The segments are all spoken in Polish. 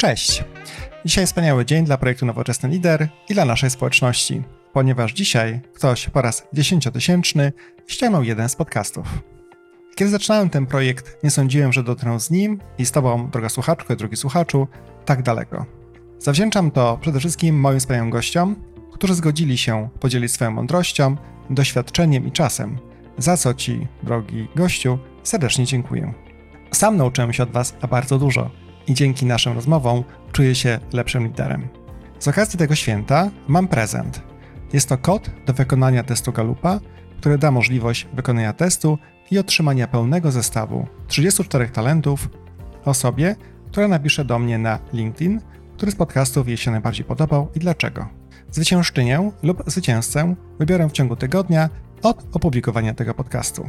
Cześć! Dzisiaj wspaniały dzień dla projektu Nowoczesny Lider i dla naszej społeczności, ponieważ dzisiaj ktoś po raz dziesięciotysięczny ściągnął jeden z podcastów. Kiedy zaczynałem ten projekt, nie sądziłem, że dotrę z nim i z Tobą, droga słuchaczko i drogi słuchaczu, tak daleko. Zawdzięczam to przede wszystkim moim wspaniałym gościom, którzy zgodzili się podzielić swoją mądrością, doświadczeniem i czasem, za co Ci, drogi gościu, serdecznie dziękuję. Sam nauczyłem się od Was bardzo dużo i dzięki naszym rozmowom czuję się lepszym liderem. Z okazji tego święta mam prezent. Jest to kod do wykonania testu Galupa, który da możliwość wykonania testu i otrzymania pełnego zestawu 34 talentów osobie, która napisze do mnie na LinkedIn, który z podcastów jej się najbardziej podobał i dlaczego. Zwyciężczynię lub zwycięzcę wybiorę w ciągu tygodnia od opublikowania tego podcastu.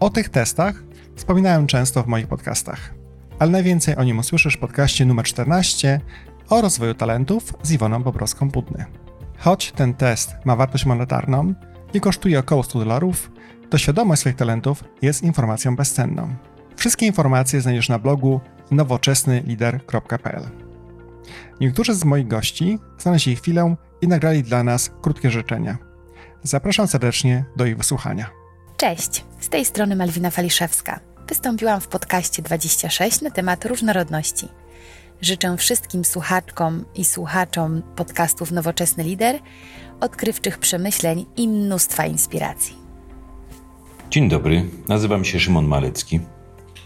O tych testach wspominałem często w moich podcastach, ale najwięcej o nim usłyszysz w podcaście numer 14 o rozwoju talentów z Iwoną Bobrowską-Pudny. Choć ten test ma wartość monetarną i kosztuje około 100 dolarów, to świadomość swoich talentów jest informacją bezcenną. Wszystkie informacje znajdziesz na blogu nowoczesnylider.pl. Niektórzy z moich gości znaleźli chwilę i nagrali dla nas krótkie życzenia. Zapraszam serdecznie do ich wysłuchania. Cześć, z tej strony Malwina Faliszewska. Wystąpiłam w podcaście 26 na temat różnorodności. Życzę wszystkim słuchaczkom i słuchaczom podcastów Nowoczesny Lider odkrywczych przemyśleń i mnóstwa inspiracji. Dzień dobry, nazywam się Szymon Malecki.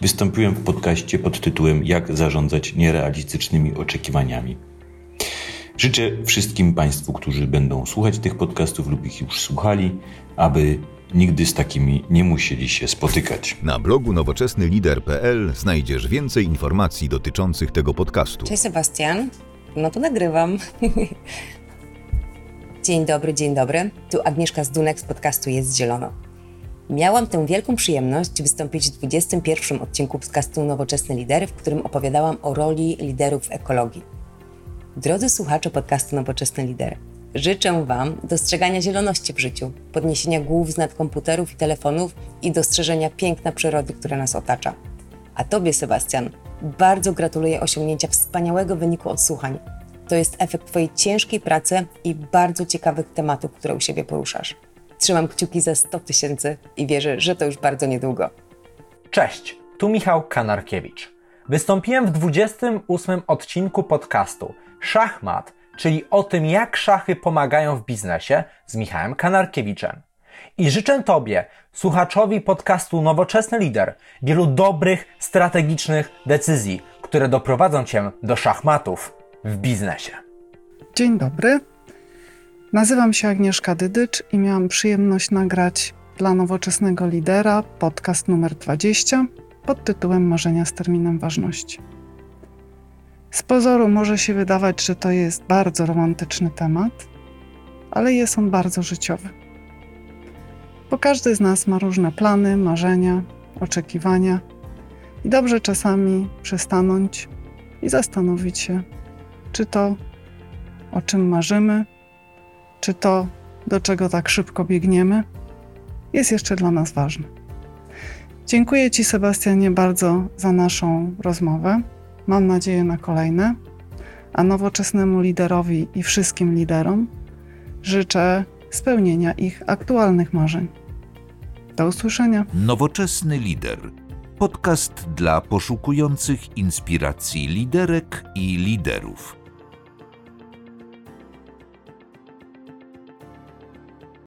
Wystąpiłem w podcaście pod tytułem Jak zarządzać nierealistycznymi oczekiwaniami. Życzę wszystkim Państwu, którzy będą słuchać tych podcastów lub ich już słuchali, aby nigdy z takimi nie musieli się spotykać. Na blogu nowoczesnylider.pl znajdziesz więcej informacji dotyczących tego podcastu. Cześć Sebastian, no to nagrywam. dzień dobry, dzień dobry. Tu Agnieszka Zdunek z podcastu Jest Zielono. Miałam tę wielką przyjemność wystąpić w 21 odcinku podcastu Nowoczesne Lidery, w którym opowiadałam o roli liderów w ekologii. Drodzy słuchacze podcastu Nowoczesne Lidery, życzę Wam dostrzegania zieloności w życiu, podniesienia głów z nad komputerów i telefonów i dostrzeżenia piękna przyrody, która nas otacza. A Tobie, Sebastian, bardzo gratuluję osiągnięcia wspaniałego wyniku odsłuchań. To jest efekt Twojej ciężkiej pracy i bardzo ciekawych tematów, które u siebie poruszasz. Trzymam kciuki za 100 tysięcy i wierzę, że to już bardzo niedługo. Cześć, tu Michał Kanarkiewicz. Wystąpiłem w 28 odcinku podcastu Szachmat, czyli o tym, jak szachy pomagają w biznesie z Michałem Kanarkiewiczem. I życzę Tobie, słuchaczowi podcastu Nowoczesny Lider, wielu dobrych, strategicznych decyzji, które doprowadzą Cię do szachmatów w biznesie. Dzień dobry. Nazywam się Agnieszka Dydycz i miałam przyjemność nagrać dla nowoczesnego lidera podcast numer 20 pod tytułem Marzenia z terminem ważności. Z pozoru może się wydawać, że to jest bardzo romantyczny temat, ale jest on bardzo życiowy. Bo każdy z nas ma różne plany, marzenia, oczekiwania i dobrze czasami przystanąć i zastanowić się, czy to, o czym marzymy, czy to, do czego tak szybko biegniemy, jest jeszcze dla nas ważne. Dziękuję Ci, Sebastianie, bardzo za naszą rozmowę. Mam nadzieję na kolejne, a nowoczesnemu liderowi i wszystkim liderom życzę spełnienia ich aktualnych marzeń. Do usłyszenia. Nowoczesny lider. Podcast dla poszukujących inspiracji liderek i liderów.